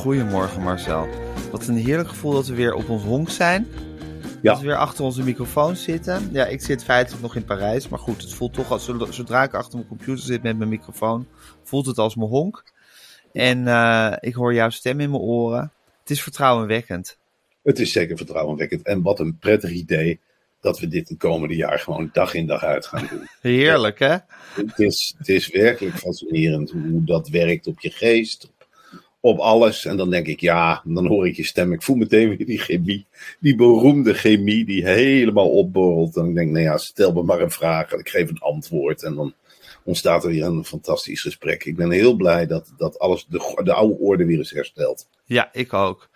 Goedemorgen, Marcel. Wat een heerlijk gevoel dat we weer op ons honk zijn. Ja. Dat we weer achter onze microfoon zitten. Ja, ik zit feitelijk nog in Parijs, maar goed, het voelt toch als zodra ik achter mijn computer zit met mijn microfoon, voelt het als mijn honk. En uh, ik hoor jouw stem in mijn oren. Het is vertrouwenwekkend. Het is zeker vertrouwenwekkend. En wat een prettig idee dat we dit de komende jaar gewoon dag in dag uit gaan doen. Heerlijk, hè? Het is, het is werkelijk fascinerend hoe dat werkt op je geest, op alles. En dan denk ik, ja, dan hoor ik je stem. Ik voel meteen weer die chemie, die beroemde chemie die helemaal opborrelt. En ik denk, nou ja, stel me maar een vraag en ik geef een antwoord. En dan ontstaat er weer een fantastisch gesprek. Ik ben heel blij dat, dat alles, de, de oude orde weer is hersteld. Ja, ik ook.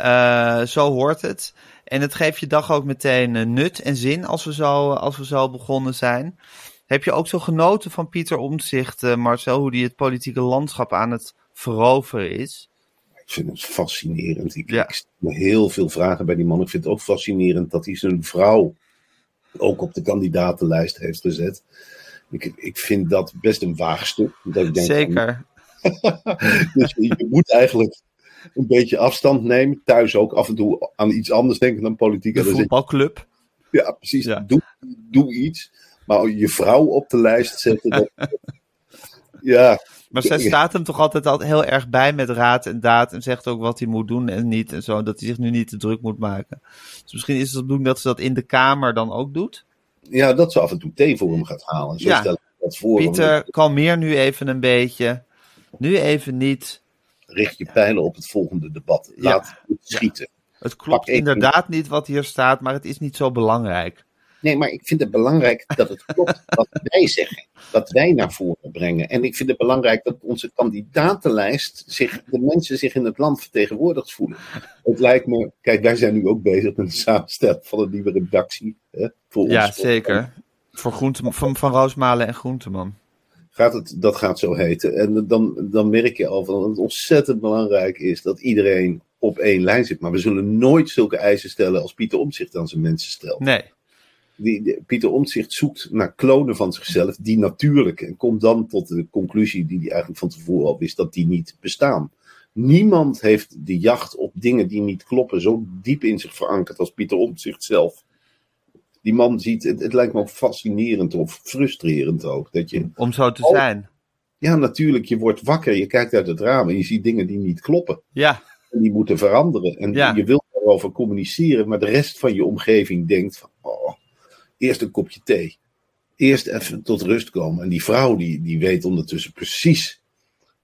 Uh, zo hoort het. En het geeft je dag ook meteen nut en zin als we zo, als we zo begonnen zijn. Heb je ook zo genoten van Pieter Omtzigt, uh, Marcel, hoe die het politieke landschap aan het veroveren is? Ik vind het fascinerend. Ik, ja. ik stel heel veel vragen bij die man. Ik vind het ook fascinerend dat hij zijn vrouw ook op de kandidatenlijst heeft gezet. Ik, ik vind dat best een waagstuk. Dat ik denk Zeker. Van, dus je moet eigenlijk een beetje afstand nemen. Thuis ook af en toe aan iets anders denken dan politiek. De voetbalclub. Ja, precies. Ja. Doe, doe iets. Maar je vrouw op de lijst zetten. Dat, ja. Maar zij staat hem toch altijd al heel erg bij met raad en daad. En zegt ook wat hij moet doen en niet. En zo. Dat hij zich nu niet te druk moet maken. Dus misschien is het de bedoeling dat ze dat in de Kamer dan ook doet. Ja, dat ze af en toe thee voor hem gaat halen. Zo ja. stel ik dat voor. Pieter, kalmeer nu even een beetje. Nu even niet. Richt je pijlen op het volgende debat. Laat Ja. het schieten. Het klopt inderdaad niet wat hier staat, maar het is niet zo belangrijk. Nee, maar ik vind het belangrijk dat het klopt wat wij zeggen. Wat wij naar voren brengen. En ik vind het belangrijk dat onze kandidatenlijst zich, de mensen zich in het land vertegenwoordigd voelen. Het lijkt me, kijk, wij zijn nu ook bezig met het samenstellen van een nieuwe redactie. Hè, voor Ja, ons. zeker. Voor Groenteman, van, van Roosmalen en Groenteman. Gaat het, dat gaat zo heten. En dan, dan merk je al van dat het ontzettend belangrijk is dat iedereen op één lijn zit. Maar we zullen nooit zulke eisen stellen als Pieter Omtzigt aan zijn mensen stelt. Nee. Die, Pieter Omtzigt zoekt naar klonen van zichzelf, die natuurlijk, en komt dan tot de conclusie die hij eigenlijk van tevoren al wist, dat die niet bestaan. Niemand heeft de jacht op dingen die niet kloppen zo diep in zich verankerd als Pieter Omtzigt zelf. Die man ziet, het, het lijkt me ook fascinerend of frustrerend ook, dat je Om zo te zijn. ja, natuurlijk, je wordt wakker, je kijkt uit het raam en je ziet dingen die niet kloppen. Ja, En die moeten veranderen. En Ja. je wilt daarover communiceren, maar de rest van je omgeving denkt van, oh, eerst een kopje thee. Eerst even tot rust komen. En die vrouw die, die weet ondertussen precies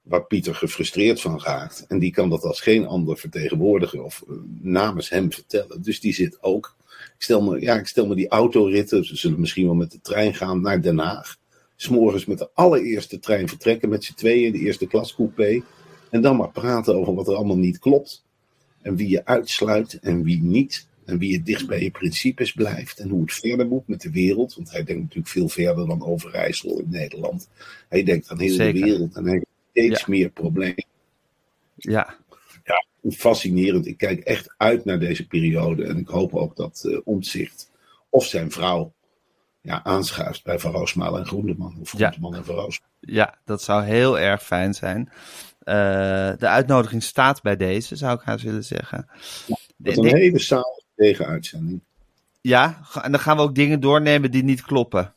waar Pieter gefrustreerd van raakt. En die kan dat als geen ander vertegenwoordigen of eh, namens hem vertellen. Dus die zit ook. Ik stel me, ja, ik stel me die autoritten, ze zullen misschien wel met de trein gaan naar Den Haag. S'morgens met de allereerste trein vertrekken met z'n tweeën, de eerste klas coupé. En dan maar praten over wat er allemaal niet klopt. En wie je uitsluit en wie niet. En wie het dichtst bij je principes blijft. En hoe het verder moet met de wereld. Want hij denkt natuurlijk veel verder dan Overijssel in Nederland. Hij denkt aan heel de wereld. En hij heeft steeds Ja. meer problemen. Ja, Ja, fascinerend. Ik kijk echt uit naar deze periode. En ik hoop ook dat Omtzigt of zijn vrouw ja, aanschuift bij Van Roosmalen en Groenteman. Of Ja. Groenteman en Van Roosmalen. ja, dat zou heel erg fijn zijn. Eh, de uitnodiging staat bij deze, zou ik haast willen zeggen. Dat is een hele saaie tegenuitzending. Ja, en dan gaan we ook dingen doornemen die niet kloppen.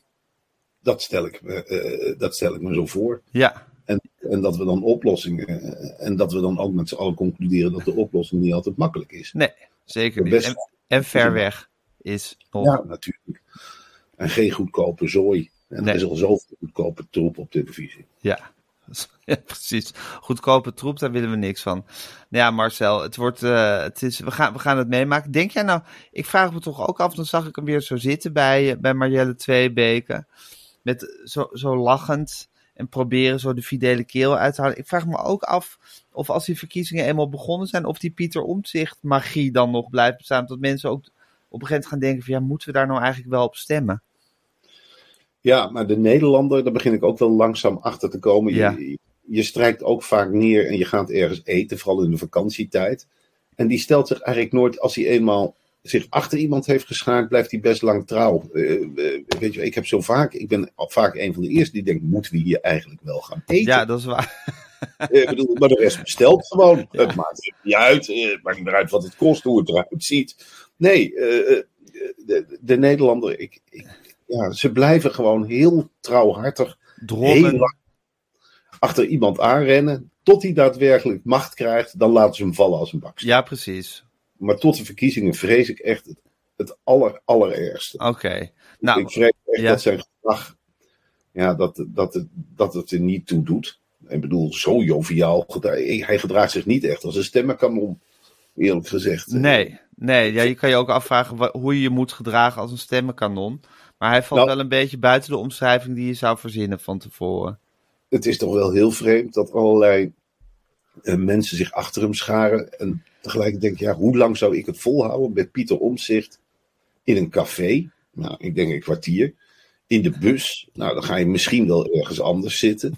Dat stel ik, me, eh, dat stel ik me zo voor. Ja, En, en dat we dan oplossingen. eh, en dat we dan ook met z'n allen concluderen dat de oplossing niet altijd makkelijk is. nee, zeker niet. Best- En, en ver weg is nog. Ja, natuurlijk. En geen goedkope zooi. En Nee. er is al zoveel goedkope troep op televisie. Ja. ja, precies. Goedkope troep, daar willen we niks van. Nou ja, Marcel, het wordt, eh, het is, we, gaan, we gaan het meemaken. Denk jij nou, ik vraag me toch ook af, dan zag ik hem weer zo zitten bij, eh, bij Marielle Tweebeke. Met zo, zo lachend en proberen zo de fidele keel uit te halen. Ik vraag me ook af of als die verkiezingen eenmaal begonnen zijn, of die Pieter Omtzigt magie dan nog blijft bestaan. Dat mensen ook op een gegeven moment gaan denken van, ja, moeten we daar nou eigenlijk wel op stemmen? Ja, maar de Nederlander, daar begin ik ook wel langzaam achter te komen. Je, Ja. je, je strijkt ook vaak neer en je gaat ergens eten, vooral in de vakantietijd. En die stelt zich eigenlijk nooit, als hij eenmaal zich achter iemand heeft geschaard, blijft hij best lang trouw. Eh, eh, weet je, ik heb zo vaak, ik ben vaak een van de eerste die denkt, moeten we hier eigenlijk wel gaan eten? Ja, dat is waar. Eh, ik bedoel, maar de rest bestelt gewoon. Het maakt niet uit. Het maakt niet meer uit wat het kost, hoe het eruit ziet. Nee, de, de Nederlander, ik, ik, ja, ze blijven gewoon heel trouwhartig heel achter iemand aanrennen. Tot hij daadwerkelijk macht krijgt, dan laten ze hem vallen als een baksteen. Ja, precies. Maar tot de verkiezingen vrees ik echt het, het aller, allerergste. Oké. Nou, ik vrees echt ja. dat zijn gedrag, ja, dat, dat, het, dat het er niet toe doet. Ik bedoel, zo joviaal. Hij gedraagt zich niet echt als een stemmenkanon, eerlijk gezegd. Nee, nee ja, je kan je ook afvragen hoe je je moet gedragen als een stemmenkanon. Maar hij valt Nou. wel een beetje buiten de omschrijving die je zou verzinnen van tevoren. Het is toch wel heel vreemd dat allerlei eh, mensen zich achter hem scharen. En tegelijk denk ik, ja, hoe lang zou ik het volhouden met Pieter Omtzigt in een café? Nou, ik denk een kwartier. In de bus. Nou, dan ga je misschien wel ergens anders zitten.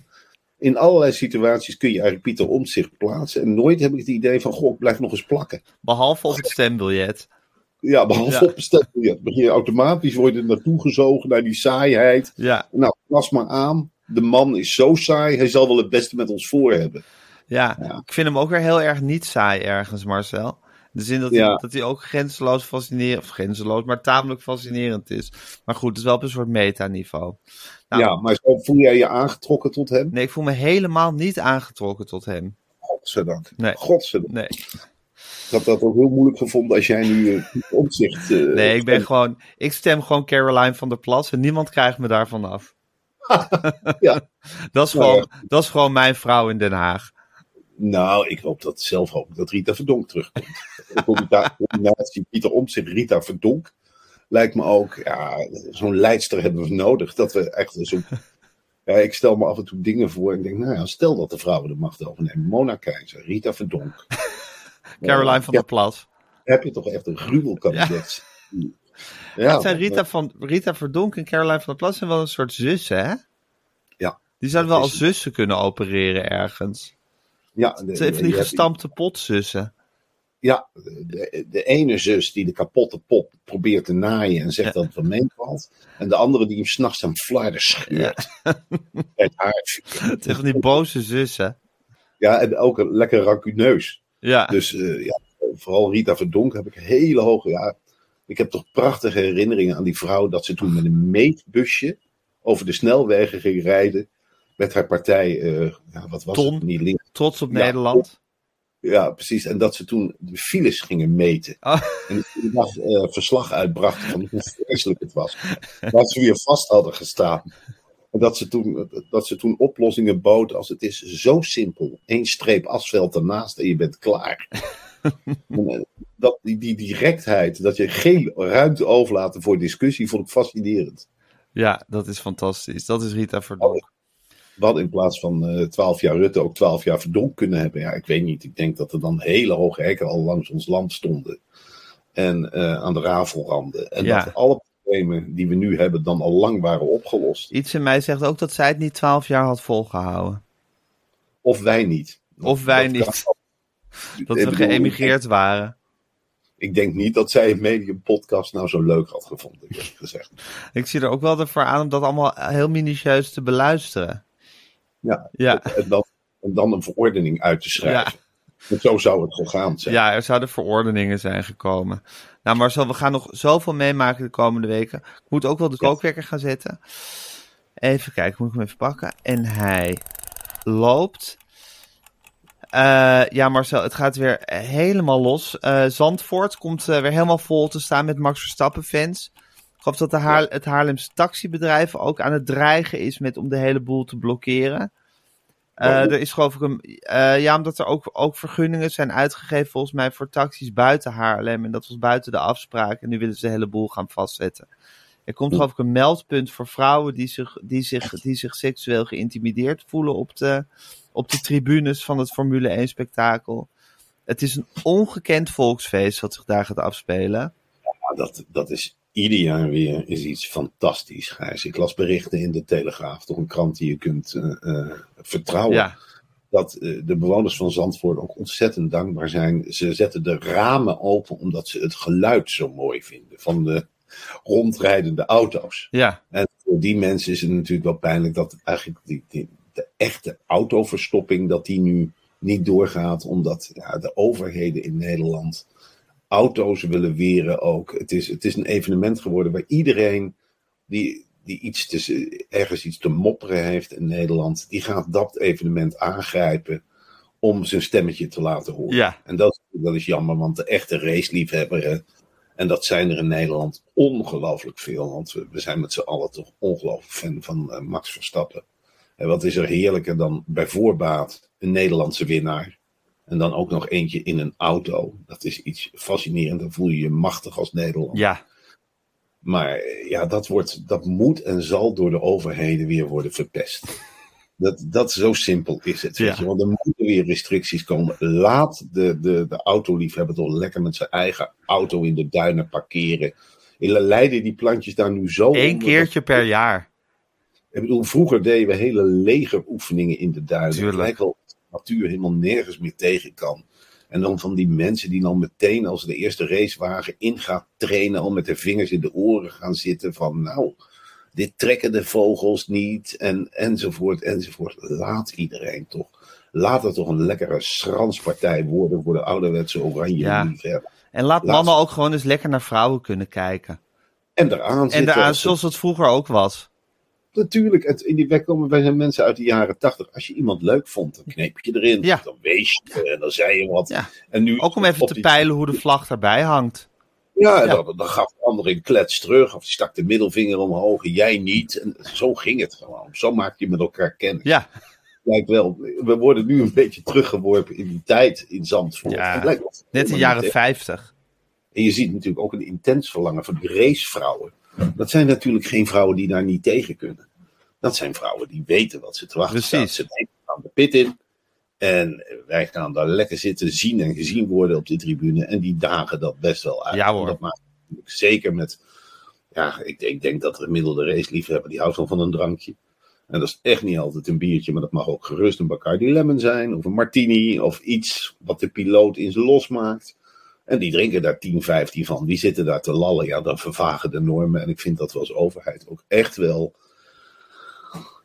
In allerlei situaties kun je eigenlijk Pieter Omtzigt plaatsen. En nooit heb ik het idee van, goh, ik blijf nog eens plakken. Behalve op het stembiljet. Ja, behalve Ja. op een stembiljet. Begin je automatisch worden naartoe gezogen naar die saaiheid. Ja, Nou, pas maar aan. De man is zo saai, hij zal wel het beste met ons voor hebben. ja. Ja. ik vind hem ook weer heel erg niet saai ergens, Marcel. De zin dat, hij, dat hij ook grenzeloos fascinerend, of grenzeloos, maar tamelijk fascinerend is. Maar goed, het is wel op een soort metaniveau. Nou. ja, maar zo voel jij je aangetrokken tot hem? Nee, ik voel me helemaal niet aangetrokken tot hem. Godzijdank. Nee. Godzijdank. Nee, Ik had dat ook heel moeilijk gevonden als jij nu uh, omzicht. eh, nee ik ben gewoon, ik stem gewoon Caroline van der Plas en niemand krijgt me daarvan af. Ja. Dat is, Nou gewoon, dat is gewoon mijn vrouw in Den Haag. Nou, ik hoop dat zelf hoop ik dat Rita Verdonk terugkomt. De combina- combinatie Pieter Omtzigt, Rita Verdonk lijkt me ook, ja, zo'n leidster hebben we nodig. Dat we echt zo. Ja, ik stel me af en toe dingen voor en denk, nou ja, stel dat de vrouwen de macht overnemen. Mona Keizer, Rita Verdonk. Caroline van Ja, der Plas. heb je toch echt een gruwelkabinet. Ja, het zijn Rita, van, Rita Verdonk en Caroline van der Plas zijn wel een soort zussen, hè? Ja. Die zouden wel als zussen kunnen opereren ergens. Ja, de, Het van die gestampte potzussen. Ja, de, de ene zus die de kapotte pop probeert te naaien en zegt Ja. dat het wel meevalt. En de andere die hem s'nachts aan flarden scheurt. Het haar. Het zijn van die boze zussen. Ja, en ook een lekker rancuneus. Ja, Dus eh, ja, vooral Rita Verdonk heb ik hele hoge... Ja, ik heb toch prachtige herinneringen aan die vrouw... dat ze toen met een meetbusje over de snelwegen ging rijden... met haar partij, eh, ja, wat was Ton. het? Niet links. trots op Ja, Nederland. Ja, precies. En dat ze toen de files gingen meten. Oh. En die dag eh, verslag uitbrachten van hoe vreselijk het was. Dat ze weer vast hadden gestaan. En dat ze toen, dat ze toen oplossingen bood als het is zo simpel. Eén streep asfalt ernaast en je bent klaar. En, eh, dat, die, die directheid, dat je geen ruimte overlaat voor discussie, vond ik fascinerend. Ja, dat is fantastisch. Dat is Rita Verdonk. Hadden in plaats van twaalf jaar Rutte ook twaalf jaar Verdonk kunnen hebben. Ja, ik weet niet. Ik denk dat er dan hele hoge hekken al langs ons land stonden. en eh, aan de rafelranden. En Ja. dat alle problemen die we nu hebben dan al lang waren opgelost. Iets in mij zegt ook dat zij het niet twaalf jaar had volgehouden. Of wij niet. Of wij Dat niet. kan- Dat we geëmigreerd waren. Ik denk niet dat zij een medium podcast nou zo leuk had gevonden, gezegd. Ik zie er ook wel ervoor aan om dat allemaal heel minutieus te beluisteren. Ja. Ja, En, dan, en dan een verordening uit te schrijven. Zo zou het gegaan zijn. ja er zouden verordeningen zijn gekomen. Nou Marcel, we gaan nog zoveel meemaken de komende weken. Ik moet ook wel de kookwekker gaan zetten. Even kijken, moet ik hem even pakken. En hij loopt. Eh, ja, Marcel, het gaat weer helemaal los. Eh, Zandvoort komt eh, weer helemaal vol te staan met Max Verstappen-fans. Geloof dat de het Haarlemse taxibedrijf ook aan het dreigen is met om de hele boel te blokkeren. Eh, er is geloof ik een. eh, ja, omdat er ook, ook vergunningen zijn uitgegeven volgens mij voor taxis buiten Haarlem. En dat was buiten de afspraak. En nu willen ze de hele boel gaan vastzetten. Er komt geloof ik een meldpunt voor vrouwen die zich, die zich, die zich seksueel geïntimideerd voelen op de, op de tribunes van het Formule 1 spektakel. Het is een ongekend volksfeest wat zich daar gaat afspelen. Ja, dat, dat is ieder jaar weer is iets fantastisch, Gijs. Ik las berichten in de Telegraaf, toch een krant die je kunt eh, eh, vertrouwen. Ja, Dat eh, de bewoners van Zandvoort ook ontzettend dankbaar zijn. Ze zetten de ramen open omdat ze het geluid zo mooi vinden van de rondrijdende auto's. ja, En voor die mensen is het natuurlijk wel pijnlijk dat eigenlijk die, die, de echte autoverstopping, dat die nu niet doorgaat, omdat ja, de overheden in Nederland auto's willen weren ook. Het is, het is een evenement geworden waar iedereen die, die iets te, ergens iets te mopperen heeft in Nederland, die gaat dat evenement aangrijpen om zijn stemmetje te laten horen. ja. En dat, dat is jammer, want de echte raceliefhebberen, en dat zijn er in Nederland ongelooflijk veel, want we, zijn met z'n allen toch ongelooflijk fan van eh, Max Verstappen. En wat is er heerlijker dan bij voorbaat een Nederlandse winnaar, en dan ook nog eentje in een auto. Dat is iets fascinerends, dan voel je je machtig als Nederland. ja. Maar ja, dat, wordt, dat moet en zal door de overheden weer worden verpest. Dat, dat zo simpel is het. Weet Ja. je? Want er moeten weer restricties komen. Laat de, de, de autoliefhebber toch lekker met zijn eigen auto in de duinen parkeren. Leiden die plantjes daar nu zo Eén keertje per jaar. ik bedoel, vroeger deden we hele legeroefeningen in de duinen. Tuurlijk. Het lijkt wel natuur helemaal nergens meer tegen kan. En dan van die mensen die dan meteen als de eerste racewagen in gaat trainen, al met de vingers in de oren gaan zitten van nou, dit trekken de vogels niet en, enzovoort enzovoort. Laat iedereen toch. Laat het toch een lekkere schranspartij worden voor de ouderwetse oranje Ja. En laat Laat mannen ook gewoon eens lekker naar vrouwen kunnen kijken. En eraan En zitten. ze- zoals het vroeger ook was. Natuurlijk, het, in die komen wij zijn mensen uit de jaren tachtig. Als je iemand leuk vond, dan kneep je erin. Ja. Dan wees je en dan zei je wat. Ja. En nu, Ook om even te die- peilen hoe de vlag daarbij hangt. Ja. Dan, dan gaf de ander een klets terug. Of die stak de middelvinger omhoog en jij niet. En zo ging het gewoon. Zo maak je met elkaar kennis. Ja, Lijkt wel, we worden nu een beetje teruggeworpen in die tijd in Zandvoort. Ja, wel net in de jaren 50. En je ziet natuurlijk ook een intens verlangen van die racevrouwen. Dat zijn natuurlijk geen vrouwen die daar niet tegen kunnen. Dat zijn vrouwen die weten wat ze te wachten Precies. staat. Ze denken aan de pit in. En wij gaan daar lekker zitten, zien en gezien worden op de tribune. En die dagen dat best wel uit. Ja, hoor. Dat maakt zeker met... Ja, ik, ik denk dat de gemiddelde raceliefhebber, die houdt wel van een drankje. En dat is echt niet altijd een biertje, maar dat mag ook gerust een Bacardi Lemon zijn. Of een martini, of iets wat de piloot in ze losmaakt. En die drinken daar 10, 15 van. Die zitten daar te lallen. Ja, dan vervagen de normen. En ik vind dat we als overheid ook echt wel.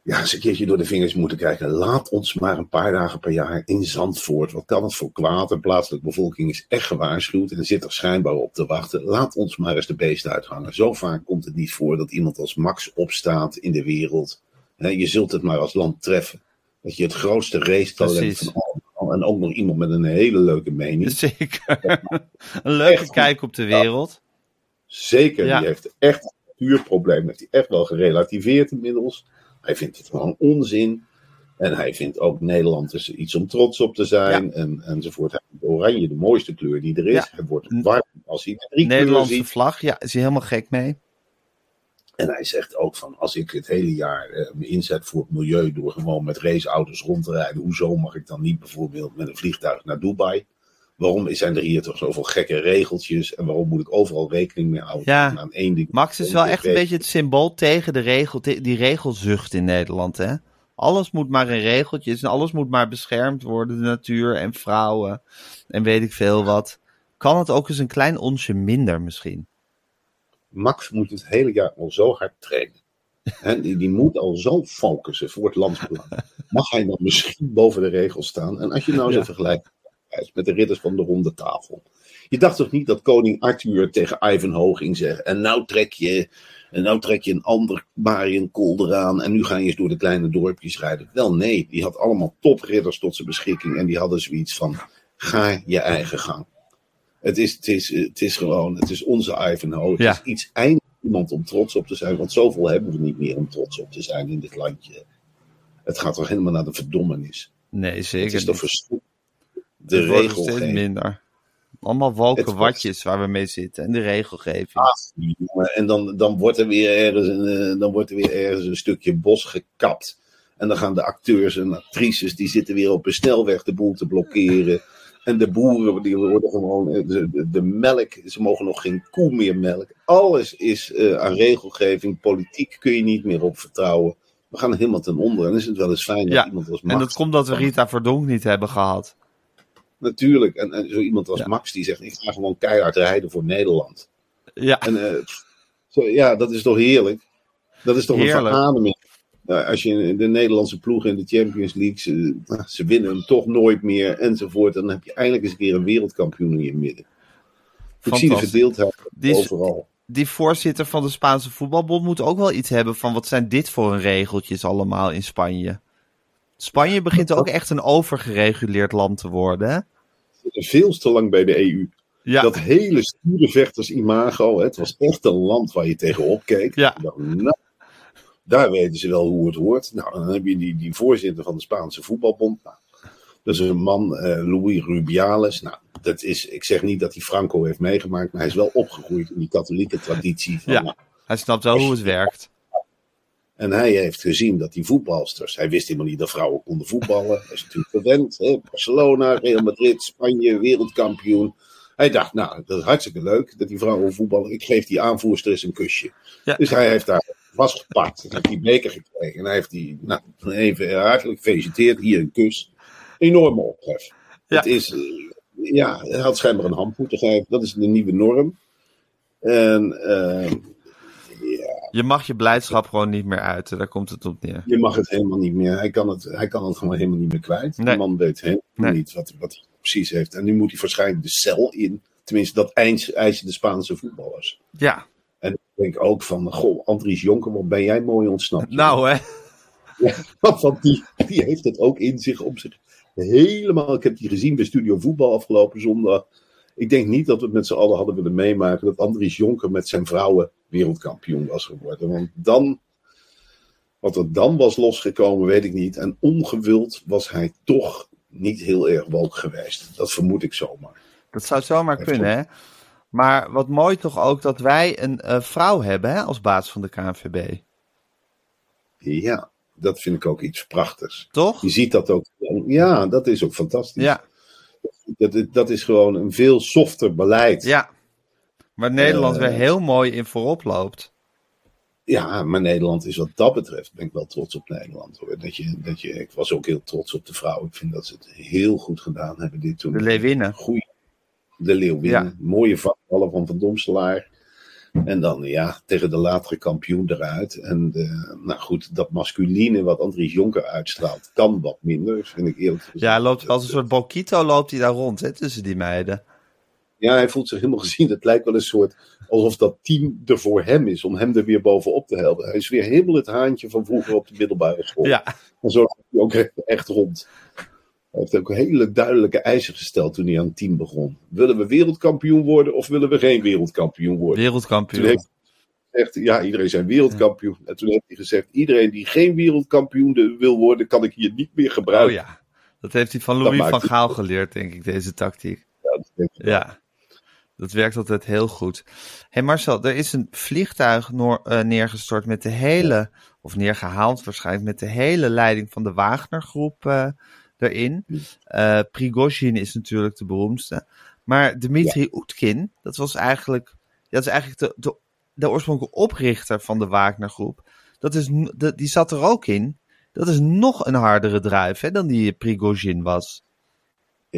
Ja, eens een keertje door de vingers moeten kijken. Laat ons maar een paar dagen per jaar in Zandvoort. Wat kan het voor kwaad? De plaatselijke bevolking is echt gewaarschuwd. En zit er schijnbaar op te wachten. Laat ons maar eens de beesten uithangen. Zo vaak komt het niet voor dat iemand als Max opstaat in de wereld. Je zult het maar als land treffen. Dat je het grootste racetalent van allemaal. En ook nog iemand met een hele leuke mening. Zeker. Een leuke kijk op de wereld. Zeker, Ja. die heeft echt een natuurprobleem. Heeft hij echt wel gerelativeerd inmiddels. Hij vindt het gewoon onzin. En hij vindt ook Nederland dus iets om trots op te zijn. En, enzovoort. Hij vindt oranje de mooiste kleur die er is. Ja. Hij wordt warm als hij de drie Nederlandse ziet. vlag, ja, is hij helemaal gek mee. En hij zegt ook van, als ik het hele jaar eh, me inzet voor het milieu door gewoon met raceauto's rond te rijden, hoezo mag ik dan niet bijvoorbeeld met een vliegtuig naar Dubai? Waarom zijn er hier toch zoveel gekke regeltjes? En waarom moet ik overal rekening mee houden? Ja. Aan één ding. Max is wel echt een beetje het symbool tegen de regel, die regelzucht in Nederland, hè? Alles moet maar in regeltjes en alles moet maar beschermd worden, de natuur en vrouwen en weet ik veel wat. Kan het ook eens een klein onsje minder misschien? Max moet het hele jaar al zo hard trainen. Hè, die, die moet al zo focussen voor het landsbelang. Mag hij dan misschien boven de regels staan? En als je nou eens Ja. even met de ridders van de ronde tafel. Je dacht toch niet dat koning Arthur tegen Ivanhoe ging zeggen. En nou trek je, en nou trek je een ander Marienkolder aan. En nu ga je eens door de kleine dorpjes rijden. Wel nee, die had allemaal topridders tot zijn beschikking. En die hadden zoiets van, ga je eigen gang. Het is, het is, het is gewoon, het is onze Ivanhoe. Het Ja. is iets eindelijk iemand om trots op te zijn. Want zoveel hebben we niet meer om trots op te zijn in dit landje. Het gaat toch helemaal naar de verdommenis. Nee, Het zeker is toch. De Het wordt steeds regelgeving. minder. Allemaal wolken watjes waar we mee zitten en de regelgeving. Jongen, en dan, dan, wordt er weer ergens een, eh, dan wordt er weer ergens een stukje bos gekapt. En dan gaan de acteurs en actrices, die zitten weer op een snelweg de boel te blokkeren. En de boeren, die worden gewoon, eh, de, de, melk, ze mogen nog geen koe meer melken. Alles is eh, aan regelgeving, politiek kun je niet meer op vertrouwen. We gaan helemaal ten onder. En dan is het wel eens fijn dat Ja, iemand als en Max... dat komt dat we Rita Verdonk niet hebben gehad. Natuurlijk, en, en zo iemand als Ja. Max die zegt, ik ga gewoon keihard rijden voor Nederland. Ja, En eh, zo, ja, dat is toch heerlijk? Dat is toch een verademing? Nou, als je de Nederlandse ploeg in de Champions League, ze, nou, ze winnen hem toch nooit meer enzovoort. Dan heb je eindelijk eens een keer een wereldkampioen in je midden. Ik zie de verdeeldheid Die overal. die voorzitter van de Spaanse voetbalbond moet ook wel iets hebben van wat zijn dit voor een regeltjes allemaal in Spanje. Spanje begint ook echt een overgereguleerd land te worden, hè? Veel te lang bij de EU. Ja, Dat hele stuurvechters-imago, het was echt een land waar je tegenop keek. Ja. Dacht, nou, daar weten ze wel hoe het hoort. Nou, dan heb je die, die voorzitter van de Spaanse voetbalbond. Nou, dat is een man, eh, Louis Rubiales. Nou, dat is, ik zeg niet dat hij Franco heeft meegemaakt, maar hij is wel opgegroeid in die katholieke traditie. Van, Ja. nou, hij snapt wel hoe het werkt. En hij heeft gezien dat die voetbalsters, hij wist helemaal niet dat vrouwen konden voetballen. Hij is natuurlijk gewend. Hè? Barcelona, Real Madrid, Spanje, wereldkampioen. Hij dacht, nou, dat is hartstikke leuk dat die vrouwen voetballen. Ik geef die aanvoerster eens een kusje. Ja. Dus hij heeft daar vastgepakt. Hij heeft die beker gekregen. En hij heeft die, nou, even hartelijk gefeliciteerd. Hier een kus. Enorme ophef. Ja. Het is, ja, hij had schijnbaar een hand moeten geven. Dat is de nieuwe norm. En eh, Je mag je blijdschap gewoon niet meer uiten, daar komt het op neer. Je mag het helemaal niet meer. Hij kan het, hij kan het gewoon helemaal niet meer kwijt. Nee. De man weet helemaal Nee. niet wat, wat hij precies heeft. En nu moet hij waarschijnlijk de cel in. Tenminste, dat eis- eisen de Spaanse voetballers. Ja, En ik denk ook van, goh, Andries Jonker, wat ben jij mooi ontsnapt. nou hè. Want die, die heeft het ook in zich, om zich helemaal... Ik heb die gezien bij Studio Voetbal afgelopen zondag. Ik denk niet dat we het met z'n allen hadden willen meemaken... dat Andries Jonker met zijn vrouwen wereldkampioen was geworden. Want dan... Wat er dan was losgekomen, weet ik niet. En ongewild was hij toch niet heel erg woke geweest. Dat vermoed ik zomaar. Dat zou zomaar Heeft kunnen, hè. Maar wat mooi toch ook dat wij een eh, vrouw hebben hè, als baas van de KNVB. Ja, dat vind ik ook iets prachtigs. Toch? Je ziet dat ook. Ja, dat is ook fantastisch. Ja, Dat, dat is gewoon een veel softer beleid. ja. Waar Nederland Eh. weer heel mooi in voorop loopt. Ja, maar Nederland is wat dat betreft, ben ik wel trots op Nederland hoor. Dat je, dat je, ik was ook heel trots op de vrouw. Ik vind dat ze het heel goed gedaan hebben dit toen. De Leeuwinnen. Goeie. De Leeuwinnen. Ja. Mooie vallen van Van Domselaar. En dan ja, tegen de latere kampioen eruit. En de, nou goed, dat masculine wat Andries Jonker uitstraalt, kan wat minder, vind ik eerlijk gezegd. Ja, hij loopt als een soort Bokito loopt hij daar rond, hè, tussen die meiden. Ja, hij voelt zich helemaal gezien. Het lijkt wel een soort alsof dat team er voor hem is, om hem er weer bovenop te helpen. Hij is weer helemaal het haantje van vroeger op de middelbare school. Ja, En zo loopt hij ook echt- echt rond. Hij heeft ook hele duidelijke eisen gesteld toen hij aan het team begon. Willen we wereldkampioen worden of willen we geen wereldkampioen worden? Toen wereldkampioen. heeft gezegd, ja, iedereen zijn wereldkampioen. En toen heeft hij gezegd, iedereen die geen wereldkampioen wil worden, kan ik hier niet meer Oh gebruiken. ja, dat heeft hij van Louis van Gaal geleerd, denk ik, deze tactiek. Dat. Ja, dat werkt altijd heel goed. Hé hey Marcel, er is een vliegtuig eh, neergestort met de hele, of neergehaald waarschijnlijk, met de hele leiding van de Wagner-groep eh, daarin. Uh, Prigozhin is natuurlijk de beroemdste. Maar Dmitri ja. Oetkin, dat was eigenlijk, dat is eigenlijk de, de, de oorspronkelijke oprichter van de Wagner-groep. Dat is, de, die zat er ook in. Dat is nog een hardere druif hè, dan die Prigozhin was.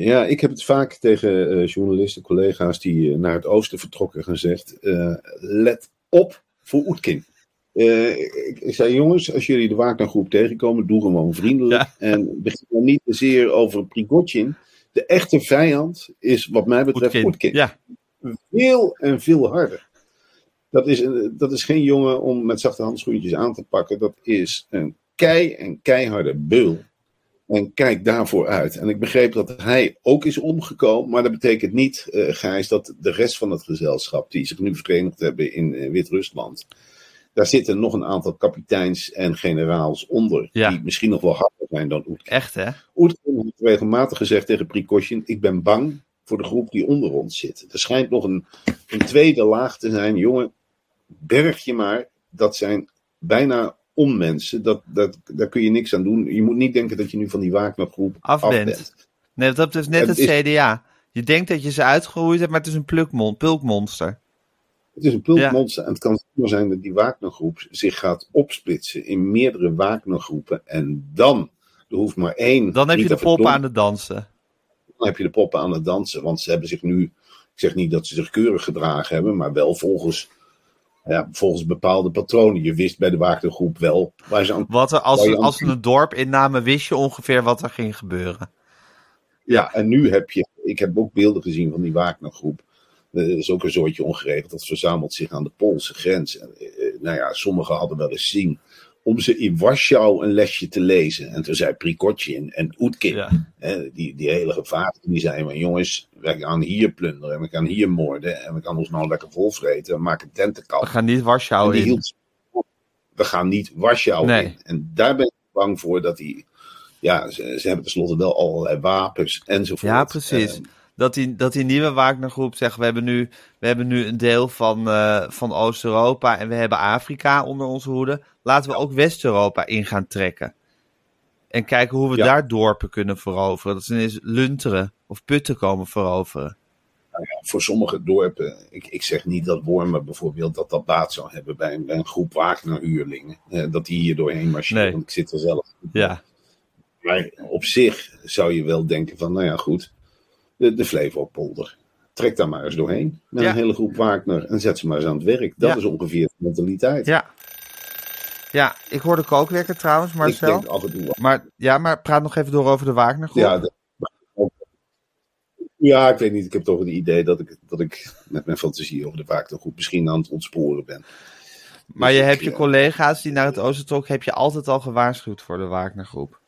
Ja, ik heb het vaak tegen uh, journalisten, collega's die uh, naar het oosten vertrokken gezegd. Uh, let op voor Oetkin. Ik, ik, zei, jongens, als jullie de Wagner-groep tegenkomen, doe gewoon vriendelijk. Ja. En begin dan niet te zeer over Prigozhin. De echte vijand is, wat mij betreft, Oetkin. Oetkin. Ja. Veel en veel harder. Dat is, dat is geen jongen om met zachte handschoentjes aan te pakken. Dat is een kei en keiharde beul. En kijk daarvoor uit. En ik begreep dat hij ook is omgekomen. Maar dat betekent niet, uh, Gijs, dat de rest van het gezelschap, die zich nu verenigd hebben in uh, Wit-Rusland. Daar zitten nog een aantal kapiteins en generaals onder. Ja. Die misschien nog wel harder zijn dan Oetkin. Echt, hè? Oetkin heeft regelmatig gezegd tegen Prikoshin: Ik ben bang voor de groep die onder ons zit. Er schijnt nog een, een tweede laag te zijn. Jongen, berg je maar. Dat zijn bijna onmensen. Dat, dat, daar kun je niks aan doen. Je moet niet denken dat je nu van die Wagner-groep af bent. Nee, dat is net het, het CDA. Je denkt dat je ze uitgeroeid hebt, maar het is een plukmon, pulkmonster. Het is een pulkmonster ja. en het kan zomaar zijn dat die Wagner-groep zich gaat opsplitsen in meerdere Wagner-groepen. En dan, er hoeft maar één. Dan heb je de poppen aan het dansen. Dan heb je de poppen aan het dansen, want ze hebben zich nu, ik zeg niet dat ze zich keurig gedragen hebben, maar wel volgens ja, volgens bepaalde patronen. Je wist bij de Wagnergroep wel waar ze aan. Wat er, als, ze, als ze een dorp innamen, wist je ongeveer wat er ging gebeuren. Ja, en nu heb je. Ik heb ook beelden gezien van die Wagnergroep. Er is ook een soortje ongeregeld. Dat verzamelt zich aan de Poolse grens. En, nou ja, sommigen hadden wel eens zien om ze in Warschau een lesje te lezen. En toen zei Prikotjin en Oetkin, Ja. hè, die, die hele gevaarten, die zeiden van jongens, wij gaan hier plunderen en we gaan hier moorden en we gaan ons nou lekker volvreten en maken tentenkamp. We gaan niet Warschau in. hield- we gaan niet Warschau Nee. in. En daar ben ik bang voor dat die, ja, ze, ze hebben tenslotte wel allerlei wapens enzovoort. Ja, precies. Eh, Dat die, dat die nieuwe Wagnergroep zegt, we hebben nu, we hebben nu een deel van, eh, van Oost-Europa en we hebben Afrika onder onze hoede. Laten we ook West-Europa in gaan trekken. En kijken hoe we Ja. daar dorpen kunnen veroveren. Dat ze ineens Lunteren of Putten komen veroveren. voor sommige dorpen, ik, ik zeg niet dat Wormen bijvoorbeeld dat dat baat zou hebben bij een, bij een groep Wagner-huurlingen. eh, dat die hier doorheen marcheren, Nee. want ik zit er zelf. Ja, Maar op zich zou je wel denken van, nou ja, goed, de, de Flevopolder. Trek daar maar eens doorheen met Ja. een hele groep Wagner en zet ze maar eens aan het werk. Dat Ja. is ongeveer de mentaliteit. ja. Ja, ik hoorde kookwekker trouwens, ik Marcel. denk af en toe, Maar, ja, maar praat nog even door over de Wagnergroep. ja, de- ja, ik weet niet, ik heb toch het idee dat ik, dat ik met mijn fantasie over de Wagnergroep misschien aan het ontsporen ben. maar Dus je ik, hebt je ja. collega's die naar het oosten trokken, heb je altijd al gewaarschuwd voor de Wagnergroep.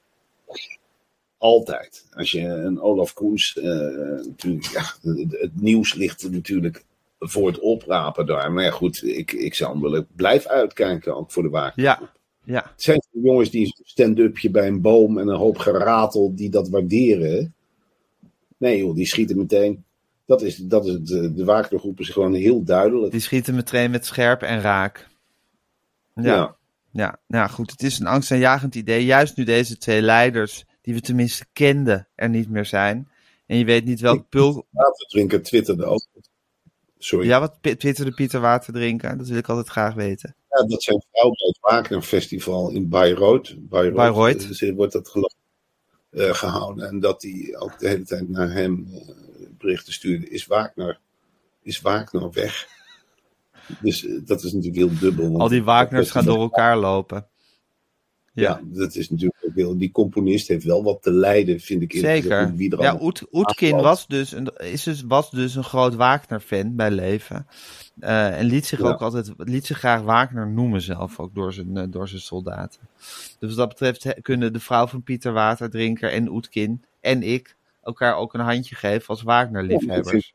Altijd. Als je een Olaf Koens, eh, natuurlijk, ja, het, nieuws ligt natuurlijk voor het oprapen daar. Maar ja, goed, ik, ik zou hem willen blijf uitkijken ook voor de Wagner. Ja, ja. Het zijn jongens die een stand-upje bij een boom en een hoop geratel die dat waarderen. Nee joh, die schieten meteen. Dat is, dat is het, eh, de Wagnergroep is gewoon heel duidelijk. Die schieten meteen met scherp en raak. Ja, ja. Ja. nou goed. Het is een angstaanjagend idee. Juist nu deze twee leiders, die we tenminste kenden, er niet meer zijn. En je weet niet welk pul... Waterdrinker twitterde ook. Sorry. Ja, wat twitterde Pieter Water drinken? Dat wil ik altijd graag weten. Ja, dat zijn vrouwen bij het Wagner Festival in Bayreuth. Bayreuth, Bayreuth. eh, wordt dat geloof eh, gehouden. En dat die ook de hele tijd naar hem eh, berichten stuurde. Is Wagner, is Wagner weg? Dus dat is natuurlijk heel dubbel. Al die Wagners gaan door elkaar lopen. Ja, Ja, dat is natuurlijk Die componist heeft wel wat te lijden, vind ik. zeker. Wie er Ja, Oet, Oetkin was dus, een, is dus, was dus een groot Wagner-fan bij leven. Eh, en liet zich Ja. ook altijd, liet zich graag Wagner noemen zelf, ook door zijn, eh, door zijn soldaten. Dus wat dat betreft kunnen de vrouw van Pieter Waterdrinker en Oetkin en ik elkaar ook een handje geven als Wagner-liefhebbers.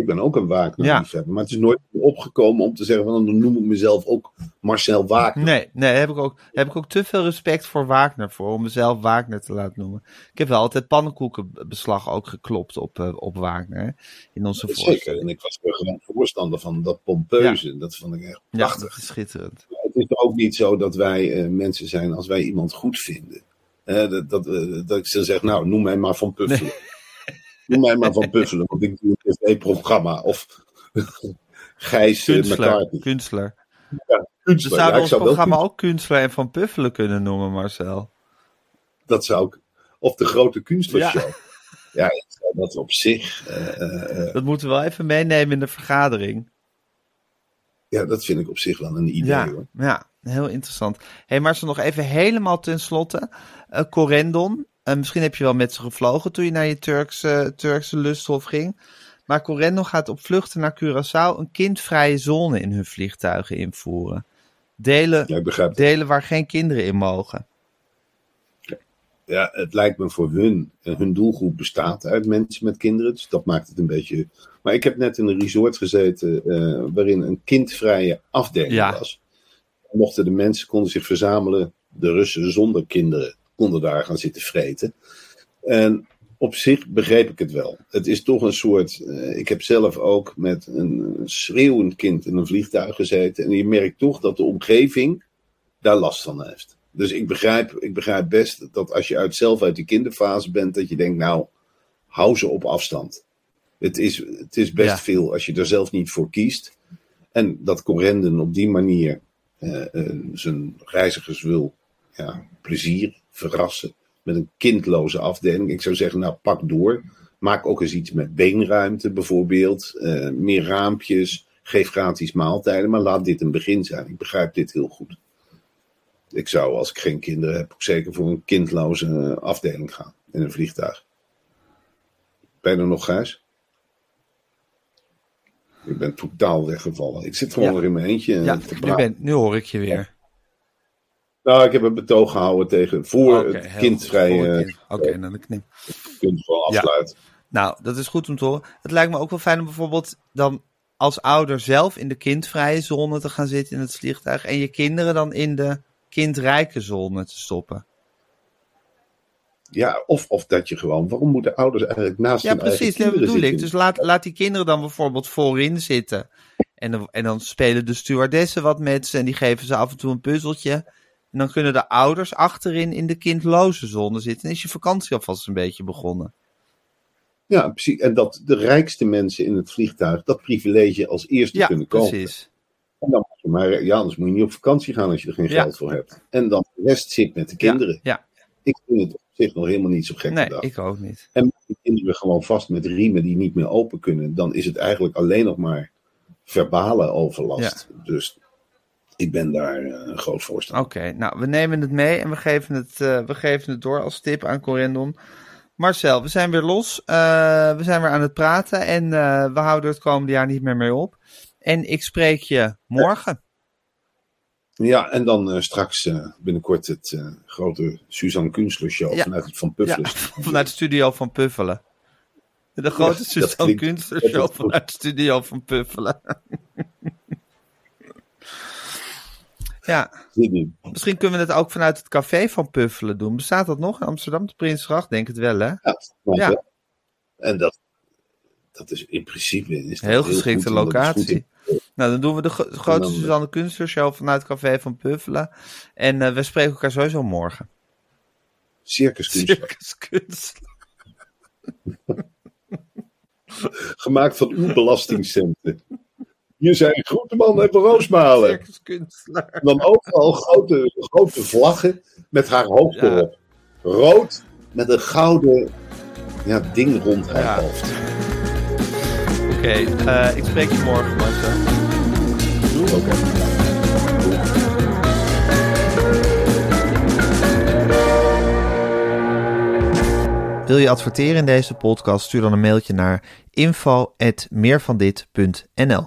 Ik ben ook een Wagner Ja. liefhebber. Maar het is nooit opgekomen om te zeggen van dan noem ik mezelf ook Marcel Wagner. Nee, nee, daar heb ik, ook, heb ik ook te veel respect voor Wagner voor, om mezelf Wagner te laten noemen. Ik heb wel altijd pannenkoekenbeslag ook geklopt op, eh, op Wagner, hè, in onze Zeker. voorstelling. En ik was er gewoon voorstander van dat pompeuze. Dat vond ik echt Ja, prachtig. schitterend. Het is ook niet zo dat wij eh, mensen zijn als wij iemand goed vinden. Dat, dat, eh, dat ik ze zeg, nou, noem mij maar Van Puffelen. Noem mij maar Van Puffelen, want ik doe een tv-programma. Of Gijs Kunstler. Kunstler. Ja, We kunstler. Ja, zouden ik ons programma ook Kunstler en Van Puffelen kunnen noemen, Marcel. Dat zou ik. Of de grote kunstlershow. Ja. Ja, dat op zich. eh, eh, eh, Dat moeten we wel even meenemen in de vergadering. ja, dat vind ik op zich wel een idee Ja, hoor. ja heel interessant. Hé, hey, maar ze nog even helemaal tenslotte. eh Corendon. Eh, misschien heb je wel met ze gevlogen toen je naar je Turkse, Turkse lusthof ging. Maar Corendon gaat op vluchten naar Curaçao een kindvrije zone in hun vliegtuigen invoeren. Delen, Ja, delen waar geen kinderen in mogen. Ja, het lijkt me voor hun. eh, Hun doelgroep bestaat uit mensen met kinderen. Dus dat maakt het een beetje. Maar ik heb net in een resort gezeten. eh, waarin een kindvrije afdeling Ja. was. Mochten de mensen konden zich verzamelen. De Russen zonder kinderen konden daar gaan zitten vreten. En op zich begreep ik het wel. Het is toch een soort. eh, ik heb zelf ook met een schreeuwend kind in een vliegtuig gezeten. En je merkt toch dat de omgeving daar last van heeft. Dus ik begrijp, ik begrijp best dat als je uit, zelf uit die kinderfase bent, dat je denkt, nou, hou ze op afstand. Het is, het is best Ja. veel als je er zelf niet voor kiest. En dat Correnden op die manier eh, eh, zijn reizigers wil ja, plezier, verrassen met een kindloze afdeling. Ik zou zeggen, nou, pak door. Maak ook eens iets met beenruimte bijvoorbeeld. eh, meer raampjes. Geef gratis maaltijden. Maar laat dit een begin zijn. Ik begrijp dit heel goed. Ik zou, als ik geen kinderen heb, ook zeker voor een kindloze afdeling gaan in een vliegtuig. Ben je er nog, Gijs? Ik ben totaal weggevallen. Ik zit gewoon Ja. nog in mijn eentje. eh, Ja, te nu, ben, nu hoor ik je weer. Nou, ik heb een betoog gehouden tegen voor het kindvrije kind. Oké, dan knip. kunt gewoon Ja. afsluiten. Nou, dat is goed om te horen. Het lijkt me ook wel fijn om bijvoorbeeld dan als ouder zelf in de kindvrije zone te gaan zitten in het vliegtuig. En je kinderen dan in de kindrijke zone te stoppen. Ja, of, of dat je gewoon, waarom moeten ouders eigenlijk naast Ja, hun eigen precies. Dat kinderen bedoel ik. Dus laat, laat die kinderen dan bijvoorbeeld voorin zitten. En en dan spelen de stewardessen wat met ze. En die geven ze af en toe een puzzeltje. En dan kunnen de ouders achterin in de kindloze zone zitten. En is je vakantie alvast een beetje begonnen. Ja, precies. En dat de rijkste mensen in het vliegtuig dat privilege als eerste Ja, kunnen kopen. precies. En dan moet je maar, ja, anders moet je niet op vakantie gaan als je er geen Ja. geld voor hebt. En dan de rest zit met de kinderen. Ja, Ik vind het op zich nog helemaal niet zo gek nee, ik ook niet. En met die kinderen gewoon vast met riemen die niet meer open kunnen, dan is het eigenlijk alleen nog maar verbale overlast. Dus ik ben daar eh, een groot voorstander. Oké, nou, we nemen het mee en we geven het, eh, we geven het door als tip aan Corendon. Marcel, we zijn weer los. Eh, we zijn weer aan het praten en we houden het komende jaar niet meer mee op. En ik spreek je morgen. Ja, en dan straks binnenkort het grote Suzanne Kunstler show Ja. vanuit het Van Ja, Puffelen. vanuit de studio van Puffelen. De grote Suzanne Kunstler show vanuit de studio van Puffelen. ja, misschien kunnen we het ook vanuit het café van Puffelen doen. Bestaat dat nog in Amsterdam, de Prinsgracht? Denk het wel, hè? Ja. En dat, dat is in principe is dat Heel geschikte goed, locatie. Nou, dan doen we de gro- grote dan- Suzanne Kunstler show vanuit het café van Puffelen. En eh, we spreken elkaar sowieso morgen. Circus Kunstler. Circus Kunstler. Gemaakt van uw belastingcenten. Hier zijn Groenteman en Roosmalen. En dan overal grote, grote vlaggen met haar hoofd Ja. erop. Rood met een gouden ja, ding rond haar Ja. hoofd. Oké, eh, ik spreek je morgen, Marcel. Oké. Wil je adverteren in deze podcast? Stuur dan een mailtje naar info.meervandit.nl